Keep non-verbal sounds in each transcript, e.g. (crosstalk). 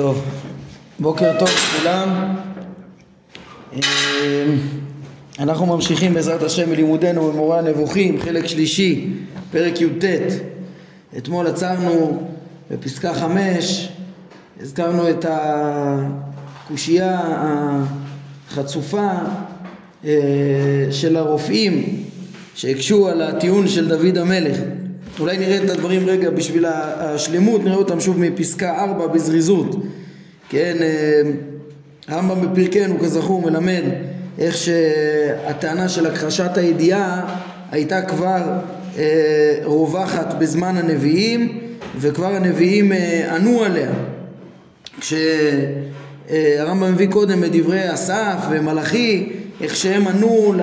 טוב, בוקר טוב לכולם. אה, אנחנו ממשיכים בעזרת השם בלימודנו במורה הנבוכים, חלק שלישי, פרק י"ט. אתמול עצרנו בפסקה חמש, הזכרנו את הקושייה החצופה אה, של הרופאים שהקשו על הטיעון של דוד המלך. אולי נראה את הדברים רגע בשביל השלמות, נראה אותם שוב מפסקה 4 בזריזות. כן, אה, הרמב"ם בפרקנו כזכור מלמד איך שהטענה של הכחשת הידיעה הייתה כבר אה, רווחת בזמן הנביאים וכבר הנביאים אה, ענו עליה. כשהרמב"ם מביא קודם את דברי אסף ומלאכי איך שהם ענו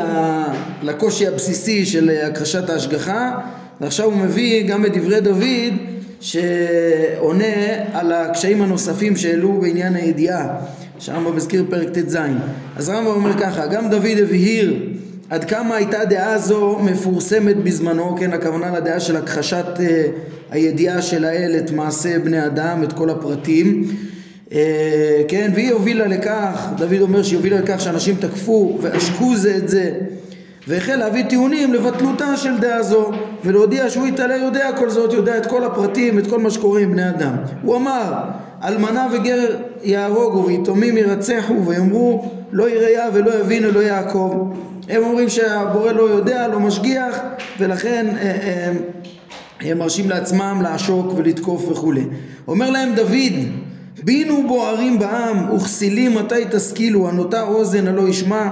לקושי הבסיסי של הכחשת ההשגחה ועכשיו הוא מביא גם את דברי דוד שעונה על הקשיים הנוספים שהעלו בעניין הידיעה שהרמב"ם מזכיר פרק ט"ז. אז הרמב"ם אומר ככה גם דוד הבהיר עד כמה הייתה דעה זו מפורסמת בזמנו כן הכוונה לדעה של הכחשת uh, הידיעה של האל את מעשה בני אדם את כל הפרטים. uh, כן והיא הובילה לכך דוד אומר שהיא הובילה לכך שאנשים תקפו ועשקו זה את זה והחל להביא טיעונים לבטלותה של דעה זו ולהודיע שהוא יתעלה יודע כל זאת, יודע את כל הפרטים, את כל מה שקורה עם בני אדם. הוא אמר אלמנה וגר יהרוגו ויתומים ירצחו ויאמרו לא יראה ולא יבין ולא יעקב. הם אומרים שהבורא לא יודע, לא משגיח ולכן אה, אה, הם מרשים לעצמם לעשוק ולתקוף וכולי. אומר להם דוד בינו בוערים בעם וכסילים מתי תשכילו הנוטה אוזן הלא ישמע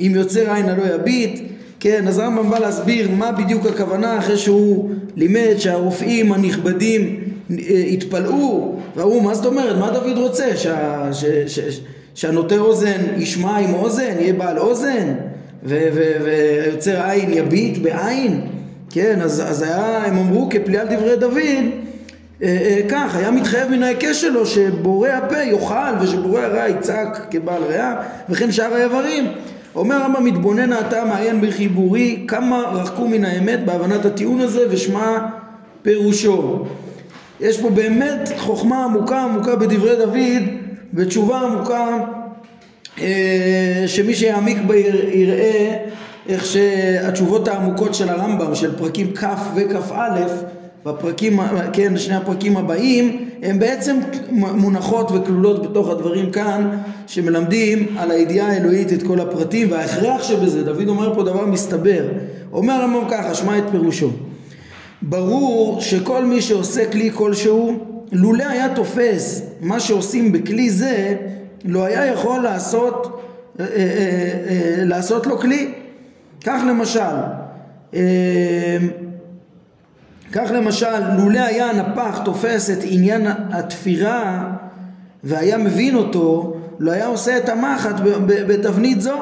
אם יוצר עין הלא יביט. כן, אז הרמב"ם בא להסביר מה בדיוק הכוונה אחרי שהוא לימד שהרופאים הנכבדים אה, התפלאו ראו מה זאת אומרת, מה דוד רוצה? שה, ש, ש, ש, שהנוטה אוזן ישמע עם אוזן, יהיה בעל אוזן ויוצר עין יביט בעין. כן, אז, אז היה, הם אמרו כפליאה על דברי דוד אה, אה, כך, היה מתחייב מן ההיקש שלו שבורא הפה יאכל ושבורא הרע יצעק כבעל ריאה וכן שאר האיברים אומר הרמב"ם מתבונן אתה מעיין בחיבורי כמה רחקו מן האמת בהבנת הטיעון הזה ושמע פירושו. יש פה באמת חוכמה עמוקה עמוקה בדברי דוד ותשובה עמוקה אה, שמי שיעמיק בה יראה איך שהתשובות העמוקות של הרמב"ם של פרקים כ' וכ"א בפרקים, כן, שני הפרקים הבאים, הן בעצם מונחות וכלולות בתוך הדברים כאן, שמלמדים על הידיעה האלוהית את כל הפרטים וההכרח שבזה, דוד אומר פה דבר מסתבר. אומר הרמב"ם ככה, שמע את פירושו. ברור שכל מי שעושה כלי כלשהו, לולא היה תופס מה שעושים בכלי זה, לא היה יכול לעשות, אה, אה, אה, לעשות לו כלי. כך למשל, כך למשל, לולא היה הנפח תופס את עניין התפירה והיה מבין אותו, לא היה עושה את המחט בתבנית זו,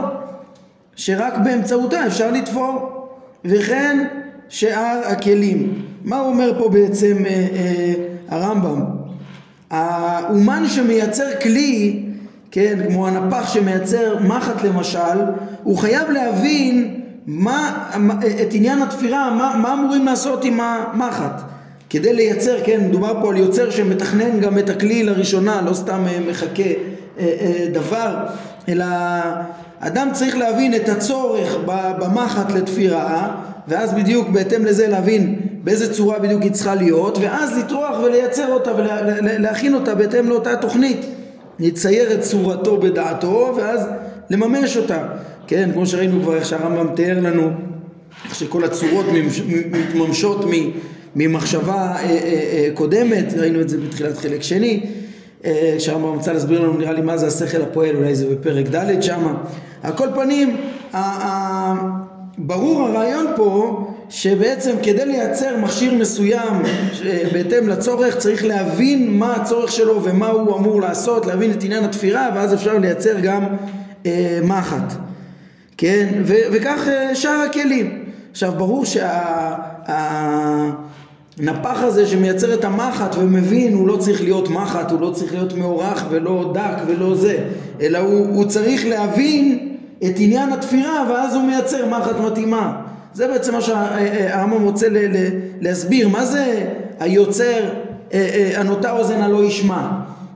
שרק באמצעותה אפשר לתפור, וכן שאר הכלים. מה הוא אומר פה בעצם אה, אה, הרמב"ם? האומן שמייצר כלי, כן, כמו הנפח שמייצר מחט למשל, הוא חייב להבין מה, את עניין התפירה, מה, מה אמורים לעשות עם המחט? כדי לייצר, כן, מדובר פה על יוצר שמתכנן גם את הכלי לראשונה, לא סתם אה, מחכה אה, אה, דבר, אלא אדם צריך להבין את הצורך במחט לתפירה, ואז בדיוק בהתאם לזה להבין באיזה צורה בדיוק היא צריכה להיות, ואז לטרוח ולייצר אותה ולהכין אותה בהתאם לאותה תוכנית. לצייר את צורתו בדעתו, ואז לממש אותה. כן, כמו שראינו כבר איך שהרמב"ם תיאר לנו, איך שכל הצורות מתממשות ממחשבה אה, אה, אה, קודמת, ראינו את זה בתחילת חלק שני, שהרמב"ם רצה להסביר לנו נראה לי מה זה השכל הפועל, אולי זה בפרק ד' שמה. על כל פנים, ברור הרעיון פה שבעצם כדי לייצר מכשיר מסוים בהתאם לצורך צריך להבין מה הצורך שלו ומה הוא אמור לעשות, להבין את עניין התפירה ואז אפשר לייצר גם אה, מחט. כן? ו- וכך אה, שאר הכלים. עכשיו ברור שהנפח שה- הזה שמייצר את המחט ומבין הוא לא צריך להיות מחט, הוא לא צריך להיות מאורך ולא דק ולא זה, אלא הוא, הוא צריך להבין את עניין התפירה ואז הוא מייצר מחט מתאימה. זה בעצם מה שהרמב"ם רוצה ל- ל- להסביר, מה זה היוצר הנוטה אוזן הלא ישמע.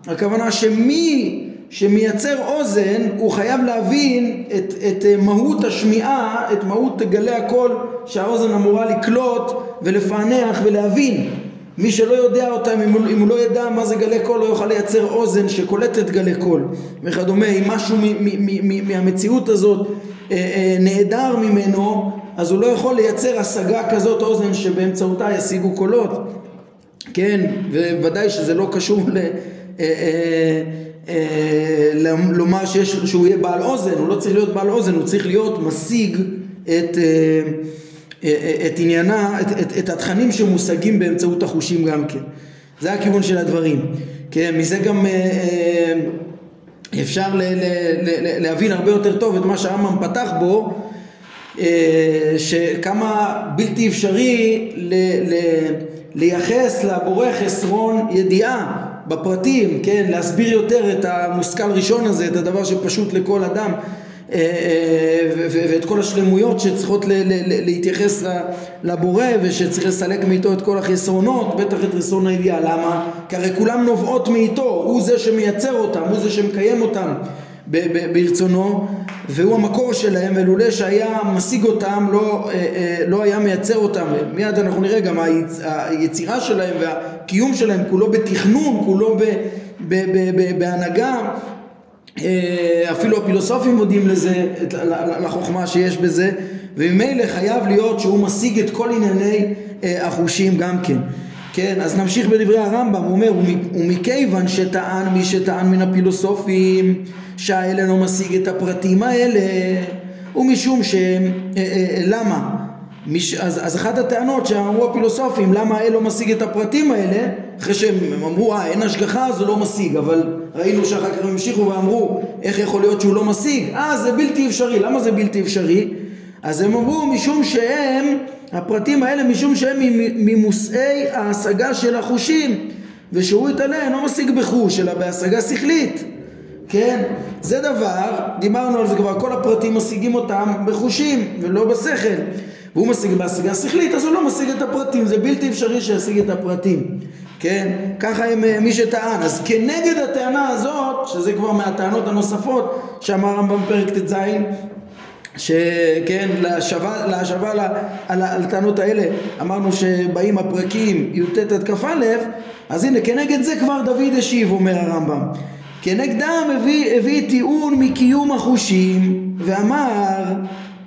הכוונה שמי שמייצר אוזן הוא חייב להבין את, את אה, מהות השמיעה, את מהות גלי הקול שהאוזן אמורה לקלוט ולפענח ולהבין. מי שלא יודע אותם, אם הוא, אם הוא לא ידע מה זה גלי קול, לא יוכל לייצר אוזן שקולטת גלי קול וכדומה. אם משהו מ, מ, מ, מהמציאות הזאת אה, אה, נעדר ממנו, אז הוא לא יכול לייצר השגה כזאת אוזן שבאמצעותה ישיגו קולות. כן, וודאי שזה לא קשור ל... אה, אה, אה, לומר שיש, שהוא יהיה בעל אוזן, הוא לא צריך להיות בעל אוזן, הוא צריך להיות משיג את, את עניינה, את, את, את התכנים שמושגים באמצעות החושים גם כן. זה הכיוון של הדברים. כן, מזה גם אפשר ל, ל, ל, להבין הרבה יותר טוב את מה שהרמב"ם פתח בו, שכמה בלתי אפשרי ל, ל, לייחס לבורא חסרון ידיעה בפרטים, כן, להסביר יותר את המושכל ראשון הזה, את הדבר שפשוט לכל אדם אה, אה, ואת כל השלמויות שצריכות להתייחס לבורא ושצריך לסלק מאיתו את כל החסרונות, בטח את חסרון הידיעה. למה? כי הרי כולם נובעות מאיתו, הוא זה שמייצר אותם, הוא זה שמקיים אותם ברצונו והוא המקור שלהם ולולא שהיה משיג אותם לא, אה, לא היה מייצר אותם מיד אנחנו נראה גם היצירה שלהם והקיום שלהם כולו בתכנון, כולו בהנהגה אה, אפילו הפילוסופים מודים לזה, לחוכמה שיש בזה, וממילא חייב להיות שהוא משיג את כל ענייני אה, החושים גם כן. כן, אז נמשיך בדברי הרמב"ם, הוא אומר, ומכיוון שטען מי שטען מן הפילוסופים שהאלה לא משיג את הפרטים האלה, ומשום ש... אה, למה? מש, אז, אז אחת הטענות שאמרו הפילוסופים למה האל לא משיג את הפרטים האלה? אחרי שהם אמרו אה אין השגחה אז הוא לא משיג. אבל ראינו שאחר כך הם המשיכו ואמרו איך יכול להיות שהוא לא משיג? אה זה בלתי אפשרי. למה זה בלתי אפשרי? אז הם אמרו משום שהם הפרטים האלה משום שהם ממושאי ההשגה של החושים ושהוא יתעלה אינו משיג בחוש אלא בהשגה שכלית. כן? זה דבר דיברנו על זה כבר כל הפרטים משיגים אותם בחושים ולא בשכל. והוא משיג בהשגה שכלית אז הוא לא משיג את הפרטים זה בלתי אפשרי שישיג את הפרטים. כן? ככה הם אה, מי שטען. אז כנגד הטענה הזאת שזה כבר מהטענות הנוספות שאמר רמב"ם פרק ט"ז שכן להשבה, להשבה על, על, על הטענות האלה. אמרנו שבאים הפרקים י"ט עד כ"א אז הנה כנגד זה כבר דוד השיב אומר הרמב"ם. כנגדם הביא, הביא טיעון מקיום החושים ואמר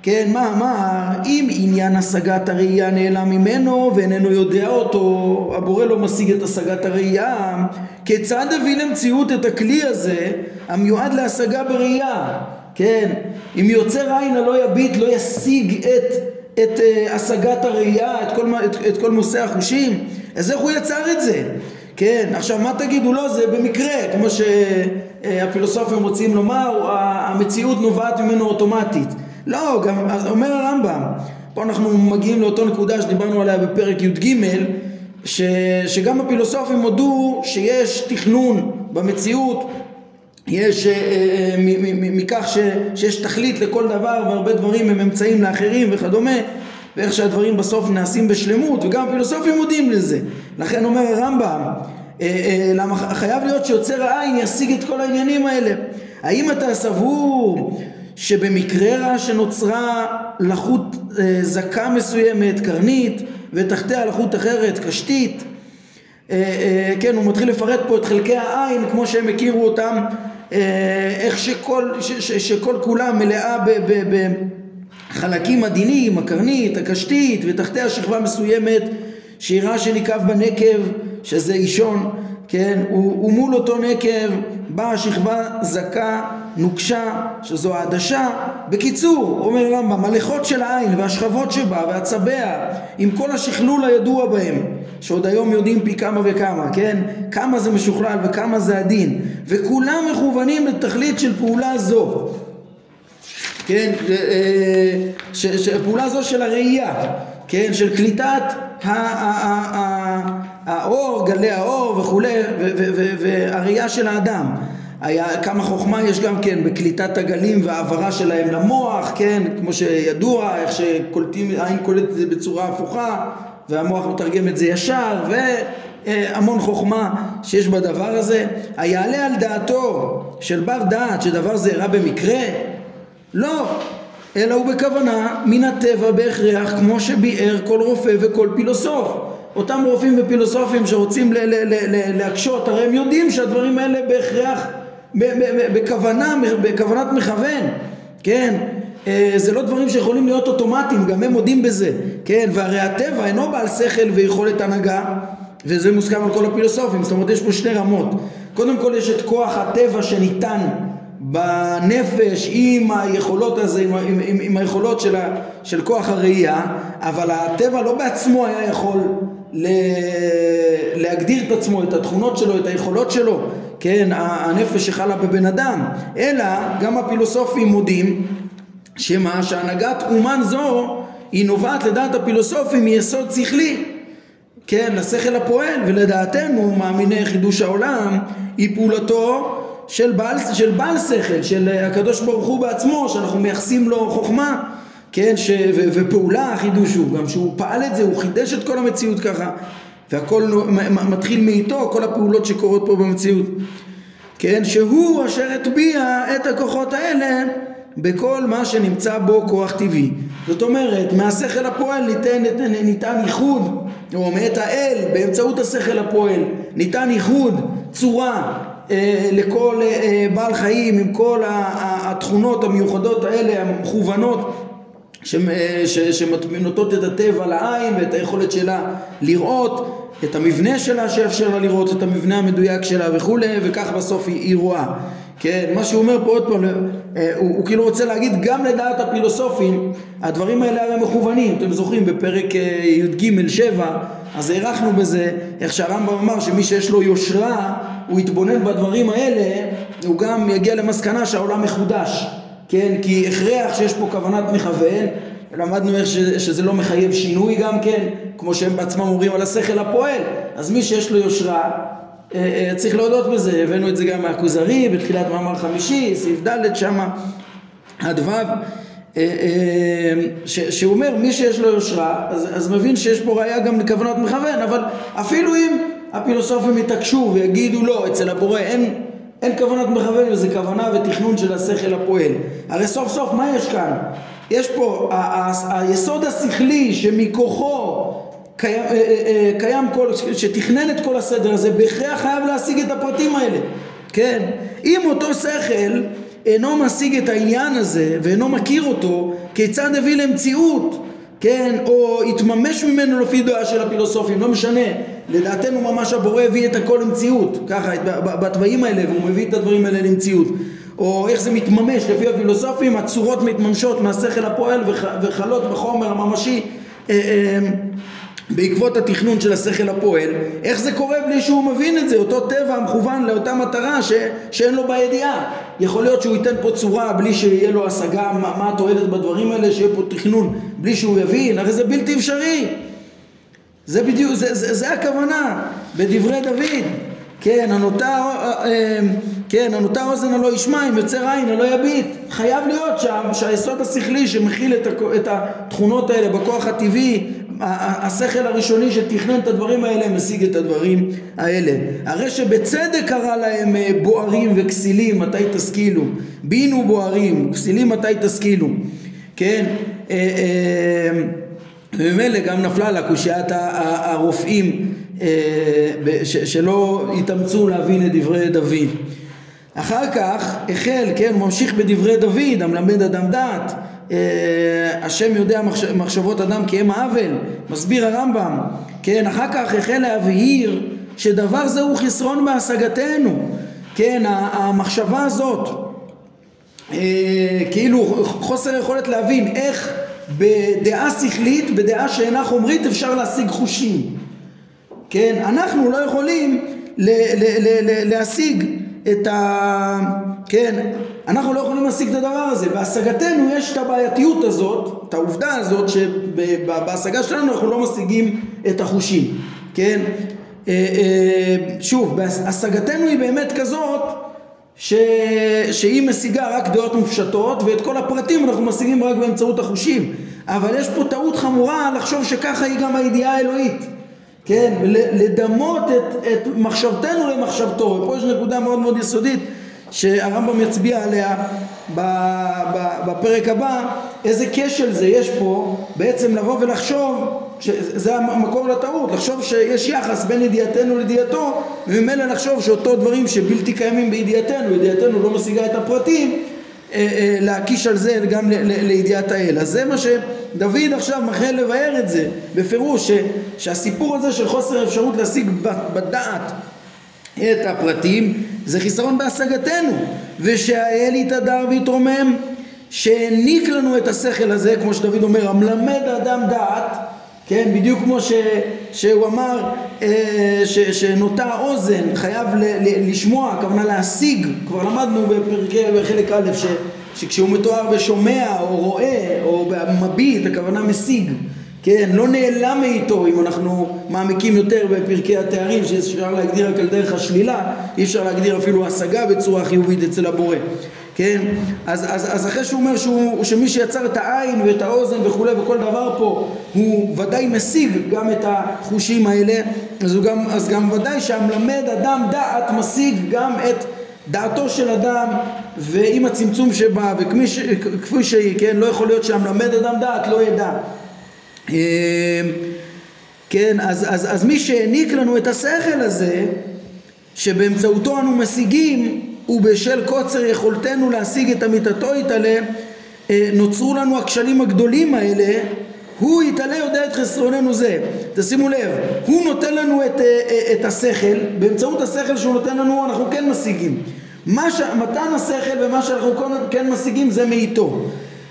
כן, מה, מה, אם עניין השגת הראייה נעלם ממנו ואיננו יודע אותו, הבורא לא משיג את השגת הראייה, כיצד הביא למציאות את הכלי הזה המיועד להשגה בראייה? כן, אם יוצר עין הלא יביט לא ישיג את, את uh, השגת הראייה, את כל, את, את כל מושא החושים, אז איך הוא יצר את זה? כן, עכשיו מה תגידו? לא, זה במקרה, כמו שהפילוסופים רוצים לומר, המציאות נובעת ממנו אוטומטית. לא, גם אומר הרמב"ם, פה אנחנו מגיעים לאותו נקודה שדיברנו עליה בפרק י"ג, ש, שגם הפילוסופים הודו שיש תכנון במציאות, יש אה, אה, מכך ש, שיש תכלית לכל דבר והרבה דברים הם אמצעים לאחרים וכדומה ואיך שהדברים בסוף נעשים בשלמות וגם הפילוסופים מודים לזה. לכן אומר הרמב"ם אה, למה חייב להיות שיוצר העין ישיג את כל העניינים האלה. האם אתה סבור שבמקרה רע שנוצרה לחות זכה מסוימת, קרנית, ותחתיה לחות אחרת, קשתית, כן, הוא מתחיל לפרט פה את חלקי העין כמו שהם הכירו אותם, איך שכל, ש, ש, שכל כולה מלאה בחלקים עדינים, הקרנית, הקשתית, ותחתיה שכבה מסוימת שהיא רע שנקב בנקב, שזה אישון, כן, ומול אותו נקב באה שכבה זכה נוקשה, שזו העדשה. בקיצור, אומר רמב"ם, הלכות של העין והשכבות שבה והצבע, עם כל השכלול הידוע בהם, שעוד היום יודעים פי כמה וכמה, כן? כמה זה משוכלל וכמה זה עדין, וכולם מכוונים לתכלית של פעולה זו. כן, אה, פעולה זו של הראייה, כן, של קליטת האור, גלי האור וכולי, והראייה של האדם. היה, כמה חוכמה יש גם כן בקליטת הגלים והעברה שלהם למוח, כן, כמו שידוע, איך שקולטים, העין קולטת את זה בצורה הפוכה והמוח מתרגם את זה ישר, אה, המון חוכמה שיש בדבר הזה. היעלה על דעתו של בר דעת שדבר זה אירע במקרה? לא, אלא הוא בכוונה מן הטבע בהכרח כמו שביאר כל רופא וכל פילוסוף. אותם רופאים ופילוסופים שרוצים להקשות, הרי הם יודעים שהדברים האלה בהכרח, בכוונה, בכוונת מכוון, כן? אה, זה לא דברים שיכולים להיות אוטומטיים, גם הם מודים בזה, כן? והרי הטבע אינו בעל שכל ויכולת הנהגה, וזה מוסכם על כל הפילוסופים, זאת אומרת יש פה שתי רמות. קודם כל יש את כוח הטבע שניתן בנפש עם היכולות הזה, עם, עם, עם, עם היכולות של, ה, של כוח הראייה, אבל הטבע לא בעצמו היה יכול להגדיר את עצמו, את התכונות שלו, את היכולות שלו, כן, הנפש שחלה בבן אדם, אלא גם הפילוסופים מודים שמה שהנהגת אומן זו היא נובעת לדעת הפילוסופים מיסוד שכלי. כן, לשכל הפועל ולדעתנו מאמיני חידוש העולם היא פעולתו של בעל, של בעל שכל, של הקדוש ברוך הוא בעצמו, שאנחנו מייחסים לו חוכמה, כן, ש, ו, ופעולה החידוש הוא, גם שהוא פעל את זה, הוא חידש את כל המציאות ככה, והכל מתחיל מאיתו, כל הפעולות שקורות פה במציאות, כן, שהוא אשר הטביע את הכוחות האלה בכל מה שנמצא בו כוח טבעי. זאת אומרת, מהשכל הפועל ניתן, ניתן, ייחוד, או מאת האל באמצעות השכל הפועל, ניתן ייחוד, צורה, אה, לכל אה, בעל חיים עם כל התכונות המיוחדות האלה המכוונות אה, שמטמינותות את הטבע לעין ואת היכולת שלה לראות את המבנה שלה שיאפשר לה לראות את המבנה המדויק שלה וכולי וכך בסוף היא, היא רואה. כן, מה שהוא אומר פה עוד פעם, הוא, הוא כאילו רוצה להגיד גם לדעת הפילוסופים הדברים האלה הרי מכוונים, אתם זוכרים בפרק י"ג 7 אז הארכנו בזה איך שהרמב"ם אמר שמי שיש לו יושרה הוא יתבונן בדברים האלה, הוא גם יגיע למסקנה שהעולם מחודש, כן? כי הכרח שיש פה כוונת מכוון, למדנו איך שזה לא מחייב שינוי גם כן, כמו שהם בעצמם אומרים על השכל הפועל, אז מי שיש לו יושרה אה, אה, צריך להודות בזה, הבאנו את זה גם מהכוזרי בתחילת מאמר חמישי, סעיף ד' שמה, הדו' אה, שהוא אומר מי שיש לו יושרה אז, אז מבין שיש פה ראייה גם לכוונת מכוון אבל אפילו אם הפילוסופים יתעקשו ויגידו לא, אצל הבורא אין, אין כוונת מכוון וזה כוונה ותכנון של השכל הפועל. הרי סוף סוף מה יש כאן? יש פה ה- ה- היסוד השכלי שמכוחו קיים, אה, אה, אה, קיים כל, שתכנן את כל הסדר הזה, בהכרח חייב להשיג את הפרטים האלה. כן? אם אותו שכל אינו משיג את העניין הזה ואינו מכיר אותו, כיצד הביא למציאות כן, או התממש ממנו לפי דעה של הפילוסופים, לא משנה, לדעתנו ממש הבורא הביא את הכל למציאות, ככה, בתוואים האלה, והוא מביא את הדברים האלה למציאות. או איך זה מתממש לפי הפילוסופים, הצורות מתממשות מהשכל הפועל וחלות בחומר הממשי אה, אה, בעקבות התכנון של השכל הפועל, איך זה קורה בלי שהוא מבין את זה, אותו טבע המכוון לאותה מטרה ש, שאין לו בידיעה. יכול להיות שהוא ייתן פה צורה בלי שיהיה לו השגה מה, מה התועלת בדברים האלה, שיהיה פה תכנון בלי שהוא יבין, הרי זה בלתי אפשרי. זה בדיוק, זה, זה, זה הכוונה בדברי דוד. כן, הנוטה, אה, אה, כן, הנוטה אוזן הלא ישמע, אם יוצר עין הלא יביט. חייב להיות שם שהיסוד השכלי שמכיל את, את התכונות האלה בכוח הטבעי, השכל הראשוני שתכנן את הדברים האלה משיג את הדברים האלה. הרי שבצדק קרא להם אה, בוערים וכסילים מתי תשכילו. בינו בוערים, כסילים מתי תשכילו. כן? וממילא גם נפלה לה קושיית הרופאים אה, שלא התאמצו להבין את דברי דוד. אחר כך החל, כן, ממשיך בדברי דוד, המלמד אדם דעת, אה, השם יודע מחשבות אדם כי הם העוול, מסביר הרמב"ם, כן, אחר כך החל להבהיר שדבר זה הוא חסרון בהשגתנו, כן, המחשבה הזאת, אה, כאילו חוסר יכולת להבין איך בדעה שכלית, בדעה שאינה חומרית אפשר להשיג חושים כן, אנחנו לא יכולים ל- ל- ל- להשיג את ה... כן, אנחנו לא יכולים להשיג את הדבר הזה. בהשגתנו יש את הבעייתיות הזאת, את העובדה הזאת שבהשגה שלנו אנחנו לא משיגים את החושים, כן? אה, אה, שוב, השגתנו היא באמת כזאת ש... שהיא משיגה רק דעות מופשטות ואת כל הפרטים אנחנו משיגים רק באמצעות החושים. אבל יש פה טעות חמורה לחשוב שככה היא גם הידיעה האלוהית. כן, לדמות את, את מחשבתנו למחשבתו, ופה יש נקודה מאוד מאוד יסודית שהרמב"ם יצביע עליה בפרק הבא, איזה כשל זה יש פה בעצם לבוא ולחשוב, זה המקור לטעות, לחשוב שיש יחס בין ידיעתנו לידיעתו וממילא לחשוב שאותו דברים שבלתי קיימים בידיעתנו, ידיעתנו לא משיגה את הפרטים, אה, אה, להקיש על זה גם לידיעת האל. אז זה מה שדוד עכשיו מחל לבאר את זה בפירוש, שהסיפור הזה של חוסר אפשרות להשיג בדעת את הפרטים זה חיסרון בהשגתנו ושהאל יתהדר ויתרומם שהעניק לנו את השכל הזה כמו שדוד אומר המלמד אדם דעת כן בדיוק כמו ש, שהוא אמר אה, ש, שנוטה אוזן חייב ל, ל, לשמוע הכוונה להשיג. כבר למדנו בפרקי בחלק א' ש, שכשהוא מתואר בשומע או רואה או מביט הכוונה משיג. כן, לא נעלם מאיתו אם אנחנו מעמיקים יותר בפרקי התארים שאפשר להגדיר רק על דרך השלילה, אי אפשר להגדיר אפילו השגה בצורה חיובית אצל הבורא, כן? אז, אז, אז אחרי שהוא אומר שהוא, שמי שיצר את העין ואת האוזן וכולי וכל דבר פה הוא ודאי משיג גם את החושים האלה, אז, גם, אז גם ודאי שהמלמד אדם דעת משיג גם את דעתו של אדם ועם הצמצום שבה וכפי שהיא, כן? לא יכול להיות שהמלמד אדם דעת לא ידע אמ, כן, אז, אז, אז מי שהעניק לנו את השכל הזה, שבאמצעותו אנו משיגים, ובשל קוצר יכולתנו להשיג את אמיתתו יתעלה, אה, נוצרו לנו הכשלים הגדולים האלה, הוא יתעלה יודע את חסרוננו זה. תשימו לב, הוא נותן לנו את, אה, אה, את השכל, באמצעות השכל שהוא נותן לנו אנחנו כן משיגים. מה ש... מתן השכל ומה שאנחנו כן משיגים זה מאיתו.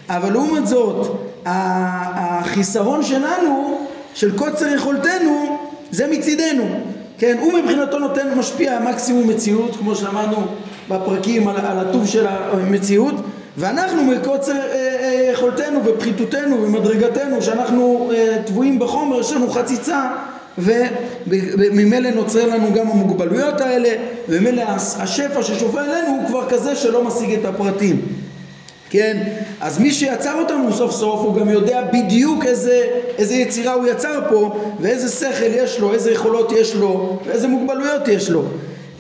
אבל לעומת זאת, החיסרון שלנו, של קוצר יכולתנו, זה מצידנו. כן, הוא מבחינתו נותן, משפיע מקסימום מציאות, כמו שלמדנו בפרקים על, על הטוב של המציאות, ואנחנו מקוצר אה, אה, יכולתנו ופחיתותנו ומדרגתנו, שאנחנו אה, טבועים בחומר, יש לנו חציצה, וממילא נוצר לנו גם המוגבלויות האלה, וממילא השפע ששופע אלינו הוא כבר כזה שלא משיג את הפרטים. כן? אז מי שיצר אותנו סוף סוף הוא גם יודע בדיוק איזה, איזה יצירה הוא יצר פה ואיזה שכל יש לו, איזה יכולות יש לו ואיזה מוגבלויות יש לו.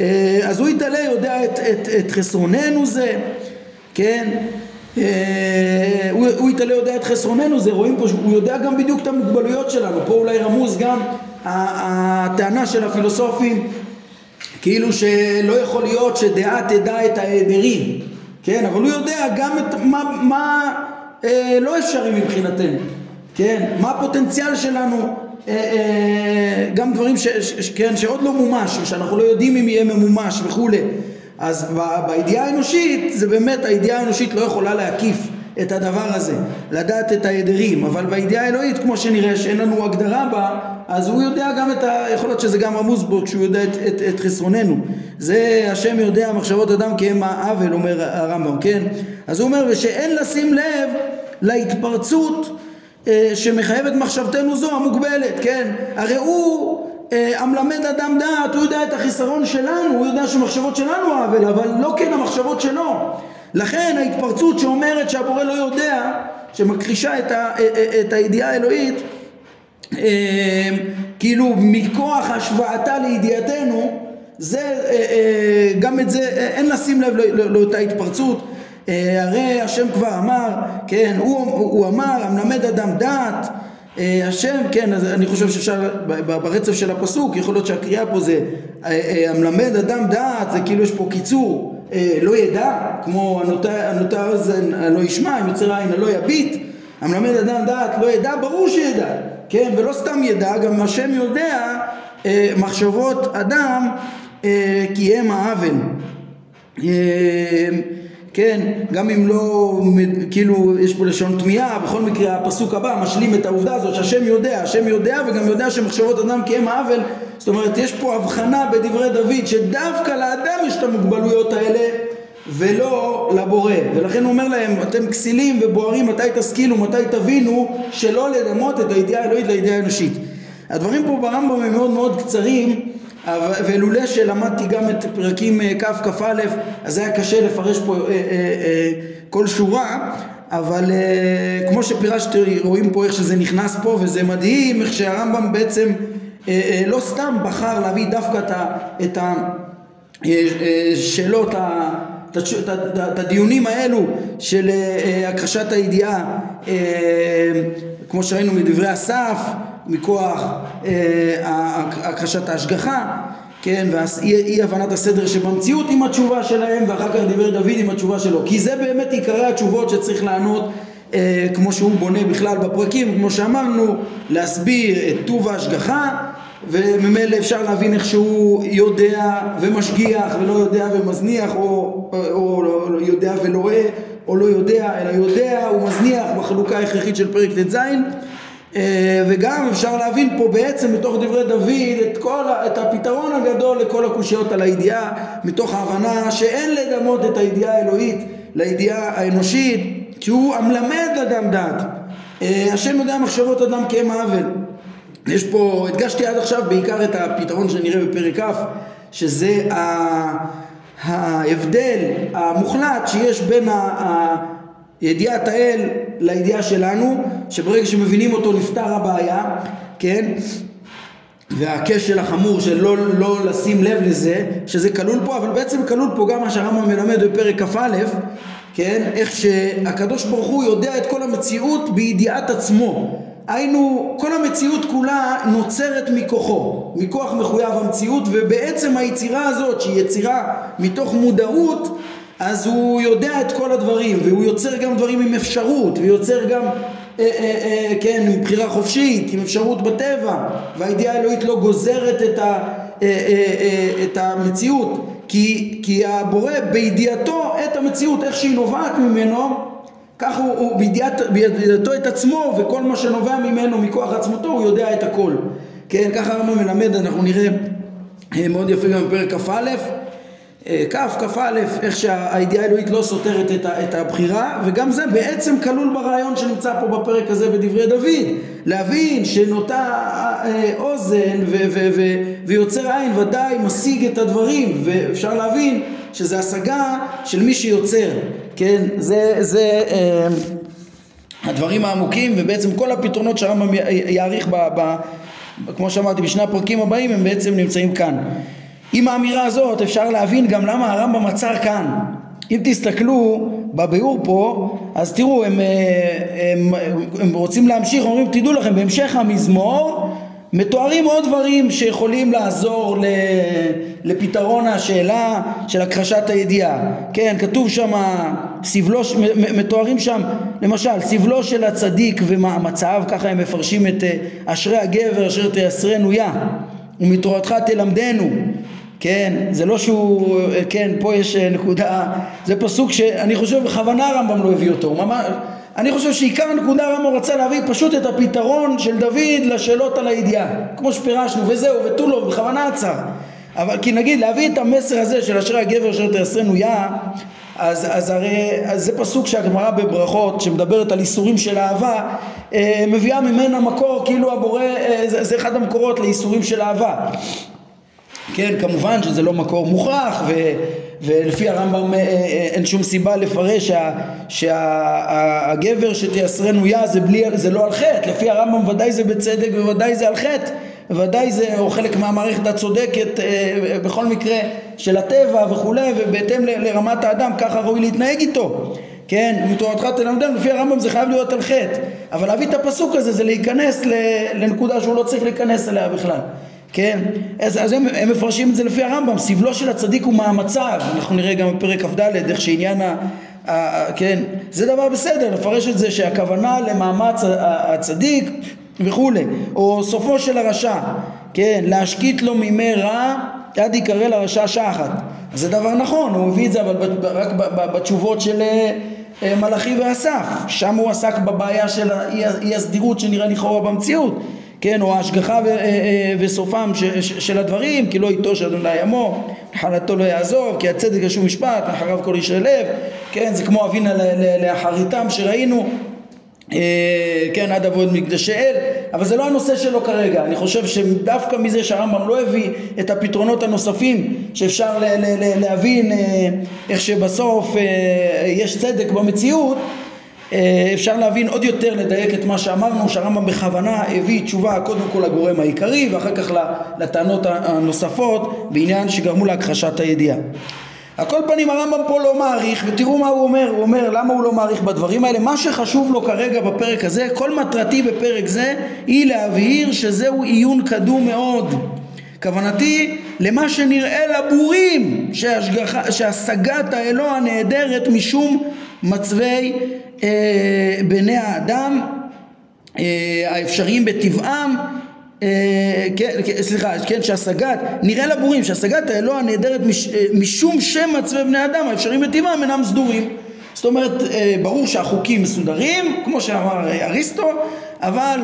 אה, אז הוא יתעלה, יודע את, את, את חסרוננו זה, כן? אה, הוא, הוא יתעלה יודע את חסרוננו זה, רואים פה שהוא יודע גם בדיוק את המוגבלויות שלנו, פה אולי רמוז גם הטענה של הפילוסופים כאילו שלא יכול להיות שדעה תדע את ההיעדרים כן, אבל הוא יודע גם את מה, מה אה, לא אפשרי מבחינתנו, כן, מה הפוטנציאל שלנו, אה, אה, גם דברים ש, ש, כן, שעוד לא מומש, שאנחנו לא יודעים אם יהיה ממומש וכולי, אז בידיעה האנושית, זה באמת, הידיעה האנושית לא יכולה להקיף את הדבר הזה, לדעת את ההדרים, אבל בידיעה האלוהית כמו שנראה שאין לנו הגדרה בה, אז הוא יודע גם את ה... יכול להיות שזה גם רמוז בו כשהוא יודע את, את, את חסרוננו. זה השם יודע מחשבות אדם כי הם העוול, אומר הרמב"ם, כן? אז הוא אומר, ושאין לשים לב להתפרצות אה, שמחייבת מחשבתנו זו המוגבלת, כן? הרי הוא אה, המלמד אדם דעת, הוא יודע את החיסרון שלנו, הוא יודע שמחשבות שלנו עוול, אבל לא כן המחשבות שלו. לכן ההתפרצות שאומרת שהבורא לא יודע, שמכחישה את, ה, אה, אה, את הידיעה האלוהית, אה, כאילו מכוח השוואתה לידיעתנו, זה, גם את זה, אין לשים לב לאותה התפרצות. הרי השם כבר אמר, כן, הוא, הוא אמר, המלמד אדם דעת, השם, כן, אז אני חושב שאפשר, ברצף של הפסוק, יכול להיות שהקריאה פה זה המלמד אדם דעת, זה כאילו יש פה קיצור, אה, לא ידע, כמו הנותר אוזן לא ישמע, אם יוצר עין לא יביט, המלמד אדם דעת לא ידע, ברור שידע, כן, ולא סתם ידע, גם השם יודע אה, מחשבות אדם אה, כי הם העוול. כן, גם אם לא, כאילו, יש פה לשון תמיהה, בכל מקרה הפסוק הבא משלים את העובדה הזאת שהשם יודע, השם יודע וגם יודע שמחשבות אדם כי הם העוול, זאת אומרת יש פה הבחנה בדברי דוד שדווקא לאדם יש את המוגבלויות האלה ולא לבורא, ולכן הוא אומר להם אתם כסילים ובוערים מתי תשכילו, מתי תבינו שלא לדמות את הידיעה האלוהית לידיעה האנושית. הדברים פה ברמב"ם הם מאוד מאוד קצרים ולולא שלמדתי גם את פרקים אה, כ' כ"א אז היה קשה לפרש פה אה, אה, כל שורה אבל כמו שפירשתי רואים פה איך שזה נכנס פה וזה מדהים איך שהרמב"ם בעצם לא סתם בחר להביא דווקא את השאלות, את הדיונים האלו של הכחשת הידיעה, כמו שראינו מדברי אסף, מכוח הכחשת ההשגחה, כן, ואי הבנת הסדר שבמציאות עם התשובה שלהם ואחר כך דיבר דוד עם התשובה שלו. כי זה באמת עיקרי התשובות שצריך לענות אה, כמו שהוא בונה בכלל בפרקים כמו שאמרנו להסביר את טוב ההשגחה וממילא אפשר להבין איך שהוא יודע ומשגיח ולא יודע ומזניח או, או, או יודע ולא רואה או לא יודע אלא יודע ומזניח בחלוקה ההכרחית של פרק ט"ז. אה, וגם אפשר להבין פה בעצם מתוך דברי דוד את, כל, את הפתרון הגדול לכל הקושיות על הידיעה מתוך ההבנה שאין לדמות את הידיעה האלוהית לידיעה האנושית שהוא המלמד אדם דעת. אה, השם יודע מחשבות אדם כאם האבל יש פה, הדגשתי עד עכשיו בעיקר את הפתרון שנראה בפרק כ' שזה ההבדל המוחלט שיש בין ידיעת האל לידיעה שלנו, שברגע שמבינים אותו נפתר הבעיה, כן? והכשל החמור של לא, לא לשים לב לזה, שזה כלול פה, אבל בעצם כלול פה גם מה שהרמב"ם מלמד בפרק כ"א, כן? איך שהקדוש ברוך הוא יודע את כל המציאות בידיעת עצמו. היינו, כל המציאות כולה נוצרת מכוחו, מכוח מחויב המציאות, ובעצם היצירה הזאת, שהיא יצירה מתוך מודעות, אז הוא יודע את כל הדברים והוא יוצר גם דברים עם אפשרות ויוצר גם אה, אה, אה, כן עם בחירה חופשית עם אפשרות בטבע והידיעה האלוהית לא גוזרת את, ה, אה, אה, אה, את המציאות כי, כי הבורא בידיעתו את המציאות איך שהיא נובעת ממנו כך הוא, הוא בידיעת, בידיעתו את עצמו וכל מה שנובע ממנו מכוח עצמותו הוא יודע את הכל. כן ככה הרמב"ם מלמד אנחנו נראה אה, מאוד יפה גם בפרק כ"א אה, כ', כ"א, איך שהידיעה האלוהית לא סותרת את הבחירה וגם זה בעצם כלול ברעיון שנמצא פה בפרק הזה בדברי דוד. להבין שנוטה אה, אוזן ויוצר עין ודאי משיג את הדברים ואפשר להבין שזה השגה של מי שיוצר כן? זה, זה אה, הדברים העמוקים ובעצם כל הפתרונות שהרמב"ם יעריך ב, ב, כמו שאמרתי בשני הפרקים הבאים הם בעצם נמצאים כאן עם האמירה הזאת אפשר להבין גם למה הרמב"ם עצר כאן. אם תסתכלו בביאור פה, אז תראו, הם, אה, הם, הם רוצים להמשיך, אומרים תדעו לכם, בהמשך המזמור מתוארים עוד דברים שיכולים לעזור לפתרון השאלה של הכחשת הידיעה. כן, כתוב שם, סבלו, מתוארים שם, למשל, סבלו של הצדיק ומאמציו, ככה הם מפרשים את אה, אשרי הגבר אשר תייסרנו יה, ומתורתך תלמדנו. כן, זה לא שהוא, כן, פה יש אה, נקודה, זה פסוק שאני חושב בכוונה הרמב"ם לא הביא אותו, ממש, אני חושב שעיקר הנקודה הרמב"ם רצה להביא פשוט את הפתרון של דוד לשאלות על הידיעה, כמו שפירשנו, וזהו, ותו לא, בכוונה עצר. אבל כי נגיד להביא את המסר הזה של אשרי הגבר אשר תעשרנו יה, אז, אז הרי אז זה פסוק שהגמרא בברכות שמדברת על איסורים של אהבה אה, מביאה ממנה מקור כאילו הבורא אה, זה, זה אחד המקורות לאיסורים של אהבה כן, כמובן שזה לא מקור מוכרח ו, ולפי הרמב"ם אה, אה, אין שום סיבה לפרש שהגבר שה, שתייסרנו יה זה, בלי, זה לא על חטא, לפי הרמב"ם ודאי זה בצדק וודאי זה על חטא, ודאי זה או חלק מהמערכת הצודקת אה, בכל מקרה של הטבע וכולי ובהתאם ל, לרמת האדם ככה ראוי להתנהג איתו. כן, מתורתך תלמדם, לפי הרמב"ם זה חייב להיות על חטא. אבל להביא את הפסוק הזה זה להיכנס לנקודה שהוא לא צריך להיכנס אליה בכלל כן? אז, אז הם, הם מפרשים את זה לפי הרמב"ם, סבלו של הצדיק הוא מאמציו, אנחנו נראה גם בפרק כ"ד איך שעניין ה... ה כן, זה דבר בסדר, לפרש את זה שהכוונה למאמץ הצדיק וכולי, או סופו של הרשע, כן, להשקיט לו מימי רע עד יקרא לרשע שחת, זה דבר נכון, הוא הביא את זה אבל רק בתשובות של אה, מלאכי ואסף, שם הוא עסק בבעיה של אי הסדירות שנראה לכאורה במציאות כן, או ההשגחה אה, אה, וסופם של הדברים, כי לא ייטוש אדוני עמו, נחלתו לא יעזוב, כי הצדק ישוב משפט, אחריו כל ישרי לב, כן, זה כמו אבינה לאחריתם שראינו, אה, כן, עד אבוד מקדשי אל, אבל זה לא הנושא שלו כרגע, אני חושב שדווקא מזה שהרמב"ם לא הביא את הפתרונות הנוספים שאפשר להבין איך שבסוף יש צדק במציאות אפשר להבין עוד יותר, לדייק את מה שאמרנו, שהרמב"ם בכוונה הביא תשובה קודם כל לגורם העיקרי ואחר כך לטענות הנוספות בעניין שגרמו להכחשת הידיעה. על כל פנים הרמב"ם פה לא מעריך ותראו מה הוא אומר, הוא אומר למה הוא לא מעריך בדברים האלה? מה שחשוב לו כרגע בפרק הזה כל מטרתי בפרק זה היא להבהיר שזהו עיון קדום מאוד. כוונתי למה שנראה לבורים שהשגת האלוה נעדרת משום מצבי אה, בני האדם אה, האפשריים בטבעם אה, כן, כן, סליחה, כן, שהשגת, נראה לבורים שהשגת האלוה נעדרת מש, אה, משום שמצבי בני אדם האפשריים בטבעם אינם סדורים. זאת אומרת, אה, ברור שהחוקים מסודרים, כמו שאמר אריסטו, אבל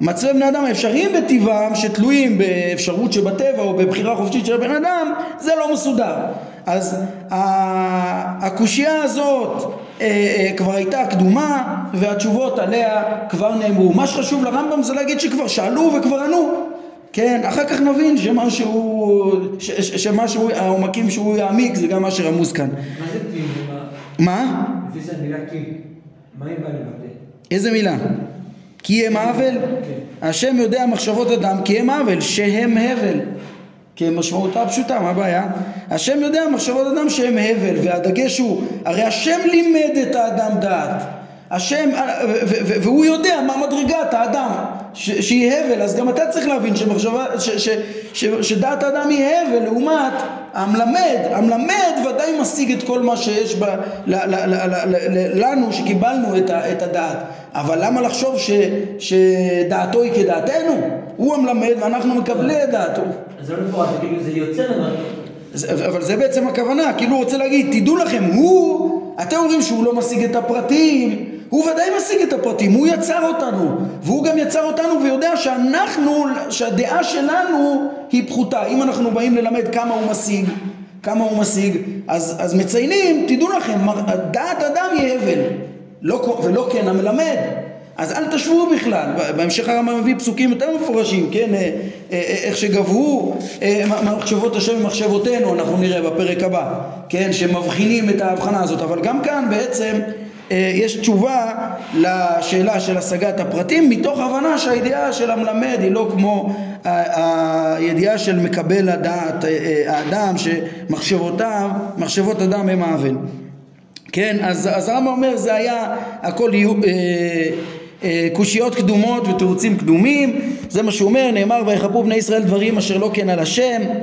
מצבי בני אדם האפשריים בטבעם, שתלויים באפשרות שבטבע או בבחירה חופשית של הבן אדם, זה לא מסודר. אז הקושייה הזאת אה, אה, כבר הייתה קדומה והתשובות עליה כבר נאמרו. מה שחשוב לרמב"ם זה להגיד שכבר שאלו וכבר ענו. כן, אחר כך נבין שמשהו, ש, ש, שמשהו, העומקים שהוא יעמיק זה גם מה שרמוז כאן. מה זה קים? מה? לפי זה המילה קים, מה היא באה לבטא? איזה מילה? כי הם עוול? כן. השם יודע מחשבות אדם כי הם עוול, שהם הבל. כמשמעותה פשוטה, מה הבעיה? השם יודע מחשבות אדם שהם הבל, והדגש הוא, הרי השם לימד את האדם דעת. השם, והוא יודע מה מדרגת האדם שהיא הבל, אז גם אתה צריך להבין שמחשבה, ש, ש, ש, שדעת האדם היא הבל לעומת המלמד, המלמד ודאי משיג את כל מה שיש ב, ל, ל, ל, ל, ל, לנו שקיבלנו את, ה, את הדעת, אבל למה לחשוב ש, שדעתו היא כדעתנו? הוא המלמד ואנחנו מקבלי את דעתו. אז זה לא מפורט, זה כאילו זה יוצא ממנו. אבל זה בעצם הכוונה, כאילו הוא רוצה להגיד, תדעו לכם, הוא, אתם אומרים שהוא לא משיג את הפרטים, הוא ודאי משיג את הפרטים, הוא יצר אותנו, והוא גם יצר אותנו ויודע שאנחנו, שהדעה שלנו היא פחותה. אם אנחנו באים ללמד כמה הוא משיג, כמה הוא משיג, אז, אז מציינים, תדעו לכם, דעת אדם היא הבל, לא, ולא כן המלמד. אז אל תשוו בכלל, בהמשך הרמב"ם מביא פסוקים יותר מפורשים, כן, אה, אה, אה, איך שגברו מחשבות השם ומחשבותינו, אנחנו נראה בפרק הבא, כן, שמבחינים את ההבחנה הזאת, אבל גם כאן בעצם יש תשובה לשאלה של השגת הפרטים מתוך הבנה שהידיעה של המלמד היא לא כמו הידיעה של מקבל הדעת האדם שמחשבותיו, מחשבות אדם הם האבן כן, אז, אז הרמב"ם אומר זה היה הכל אה, אה, קושיות קדומות ותירוצים קדומים, זה מה שהוא אומר, נאמר ויחפו בני ישראל דברים אשר לא כן על השם אה,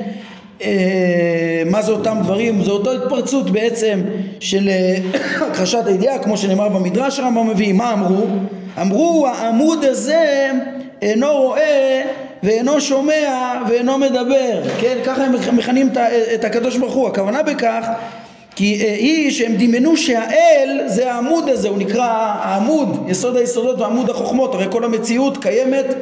מה זה אותם דברים? זה אותו התפרצות בעצם של אה, (coughs) הכחשת הידיעה כמו שנאמר במדרש הרמב"ם מביא, מה אמרו? אמרו העמוד הזה אינו רואה ואינו שומע ואינו מדבר, כן? ככה הם מכנים את הקדוש ברוך הוא, הכוונה בכך כי אה, היא שהם דמיינו שהאל זה העמוד הזה, הוא נקרא העמוד, יסוד היסודות ועמוד החוכמות, הרי כל המציאות קיימת אה,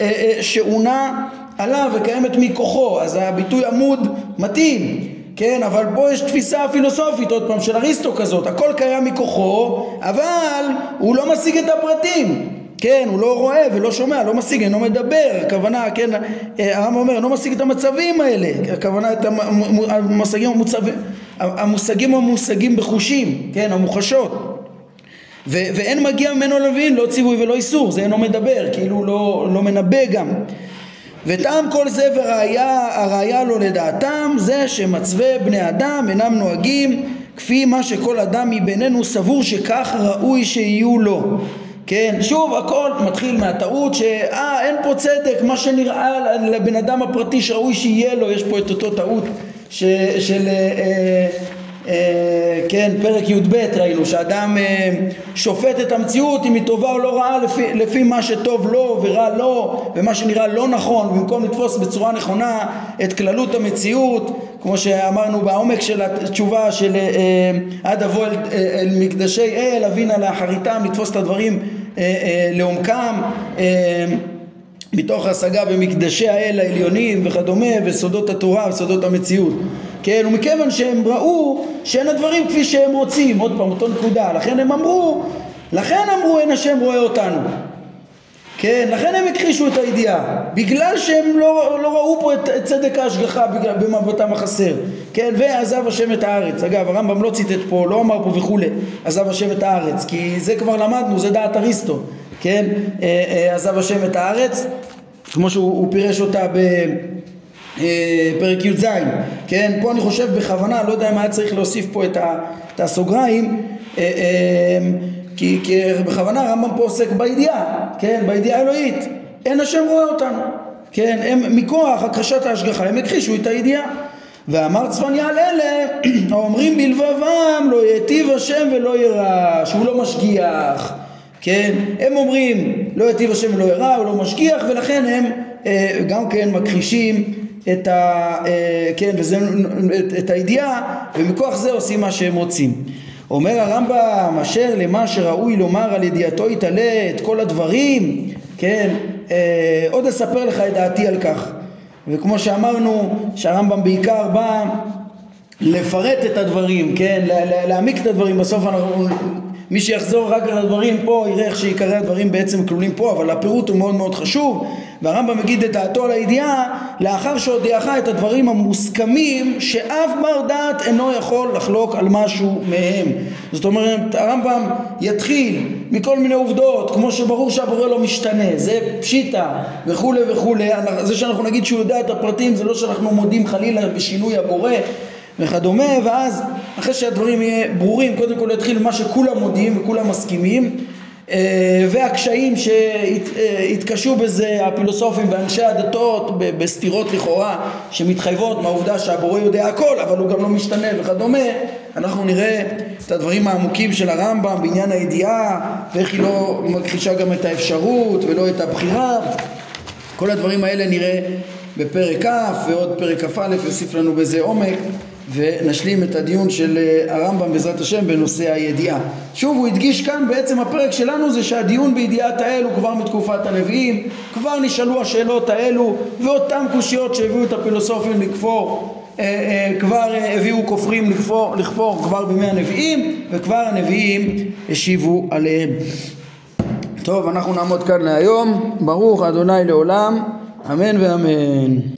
אה, שעונה עליו וקיימת מכוחו, אז הביטוי עמוד מתאים, כן, אבל פה יש תפיסה פילוסופית עוד פעם של אריסטו כזאת, הכל קיים מכוחו, אבל הוא לא משיג את הפרטים, כן, הוא לא רואה ולא שומע, לא משיג, אינו מדבר, הכוונה, כן, הרמב"ם אומר, אינו משיג את המצבים האלה, הכוונה את המושגים המוצבים המושגים המושגים בחושים, כן, המוחשות. ו- ואין מגיע ממנו להבין לא ציווי ולא איסור, זה אינו מדבר, כאילו לא, לא מנבא גם. וטעם כל זה וראיה, הראיה לו לדעתם זה שמצווה בני אדם אינם נוהגים כפי מה שכל אדם מבינינו סבור שכך ראוי שיהיו לו. כן, שוב הכל מתחיל מהטעות שאה אין פה צדק, מה שנראה לבן אדם הפרטי שראוי שיהיה לו, יש פה את אותו טעות ש, של, אה, כן, פרק י"ב ראינו, שאדם אה, שופט את המציאות אם היא טובה או לא רעה לפי, לפי מה שטוב לו ורע לו ומה שנראה לא נכון, במקום לתפוס בצורה נכונה את כללות המציאות, כמו שאמרנו בעומק של התשובה של אה, עד אבוא אל, אל מקדשי אל, אבינה לאחריתם, לתפוס את הדברים אה, אה, לעומקם אה, מתוך השגה במקדשי האל העליונים וכדומה וסודות התורה וסודות המציאות כן ומכיוון שהם ראו שאין הדברים כפי שהם רוצים עוד פעם אותו נקודה לכן הם אמרו לכן אמרו אין השם רואה אותנו. כן, לכן הם הכחישו את הידיעה, בגלל שהם לא, לא ראו פה את, את צדק ההשגחה בגלל, במבטם החסר, כן, ועזב השם את הארץ, אגב הרמב"ם לא ציטט פה, לא אמר פה וכולי, עזב השם את הארץ, כי זה כבר למדנו, זה דעת אריסטו, כן, אה, אה, עזב השם את הארץ, כמו שהוא פירש אותה בפרק י"ז, כן, פה אני חושב בכוונה, לא יודע אם היה צריך להוסיף פה את, ה, את הסוגריים, אה, כי, כי בכוונה הרמב"ם פה עוסק בידיעה, כן, בידיעה האלוהית, אין השם רואה אותנו, כן, הם מכוח הכחשת ההשגחה, הם הכחישו את הידיעה. ואמר צפניה על אלה (clears throat) האומרים בלבבם לא יטיב השם ולא ירא, שהוא לא משגיח, כן, הם אומרים לא יטיב השם ולא ירא, הוא לא משגיח ולכן הם אה, גם כן מכחישים את, ה, אה, כן, וזה, את, את הידיעה ומכוח זה עושים מה שהם רוצים. אומר הרמב"ם אשר למה שראוי לומר על ידיעתו יתעלה את כל הדברים כן אה, עוד אספר לך את דעתי על כך וכמו שאמרנו שהרמב"ם בעיקר בא לפרט את הדברים כן להעמיק את הדברים בסוף אנחנו מי שיחזור רק על הדברים פה יראה איך שעיקרי הדברים בעצם כלולים פה אבל הפירוט הוא מאוד מאוד חשוב. והרמב"ם מגיד את דעתו על הידיעה לאחר שהודיעך את הדברים המוסכמים שאף בר דעת אינו יכול לחלוק על משהו מהם. זאת אומרת הרמב"ם יתחיל מכל מיני עובדות כמו שברור שהבורא לא משתנה. זה פשיטה וכולי וכולי זה שאנחנו נגיד שהוא יודע את הפרטים זה לא שאנחנו מודים חלילה בשינוי הבורא וכדומה, ואז אחרי שהדברים יהיו ברורים, קודם כל יתחיל מה שכולם מודיעים וכולם מסכימים, אה, והקשיים שהתקשו בזה הפילוסופים ואנשי הדתות בסתירות לכאורה שמתחייבות מהעובדה שהבורא יודע הכל אבל הוא גם לא משתנה וכדומה אנחנו נראה את הדברים העמוקים של הרמב"ם בעניין הידיעה ואיך היא לא מכחישה גם את האפשרות ולא את הבחירה. כל הדברים האלה נראה בפרק כ' ועוד פרק כ"א יוסיף לנו בזה עומק ונשלים את הדיון של אה, הרמב"ם בעזרת השם בנושא הידיעה. שוב הוא הדגיש כאן בעצם הפרק שלנו זה שהדיון בידיעת האל הוא כבר מתקופת הנביאים, כבר נשאלו השאלות האלו ואותן קושיות שהביאו את הפילוסופים לכפור אה, אה, כבר הביאו כופרים לכפור, לכפור כבר בימי הנביאים וכבר הנביאים השיבו עליהם. טוב אנחנו נעמוד כאן להיום, ברוך אדוני לעולם, אמן ואמן.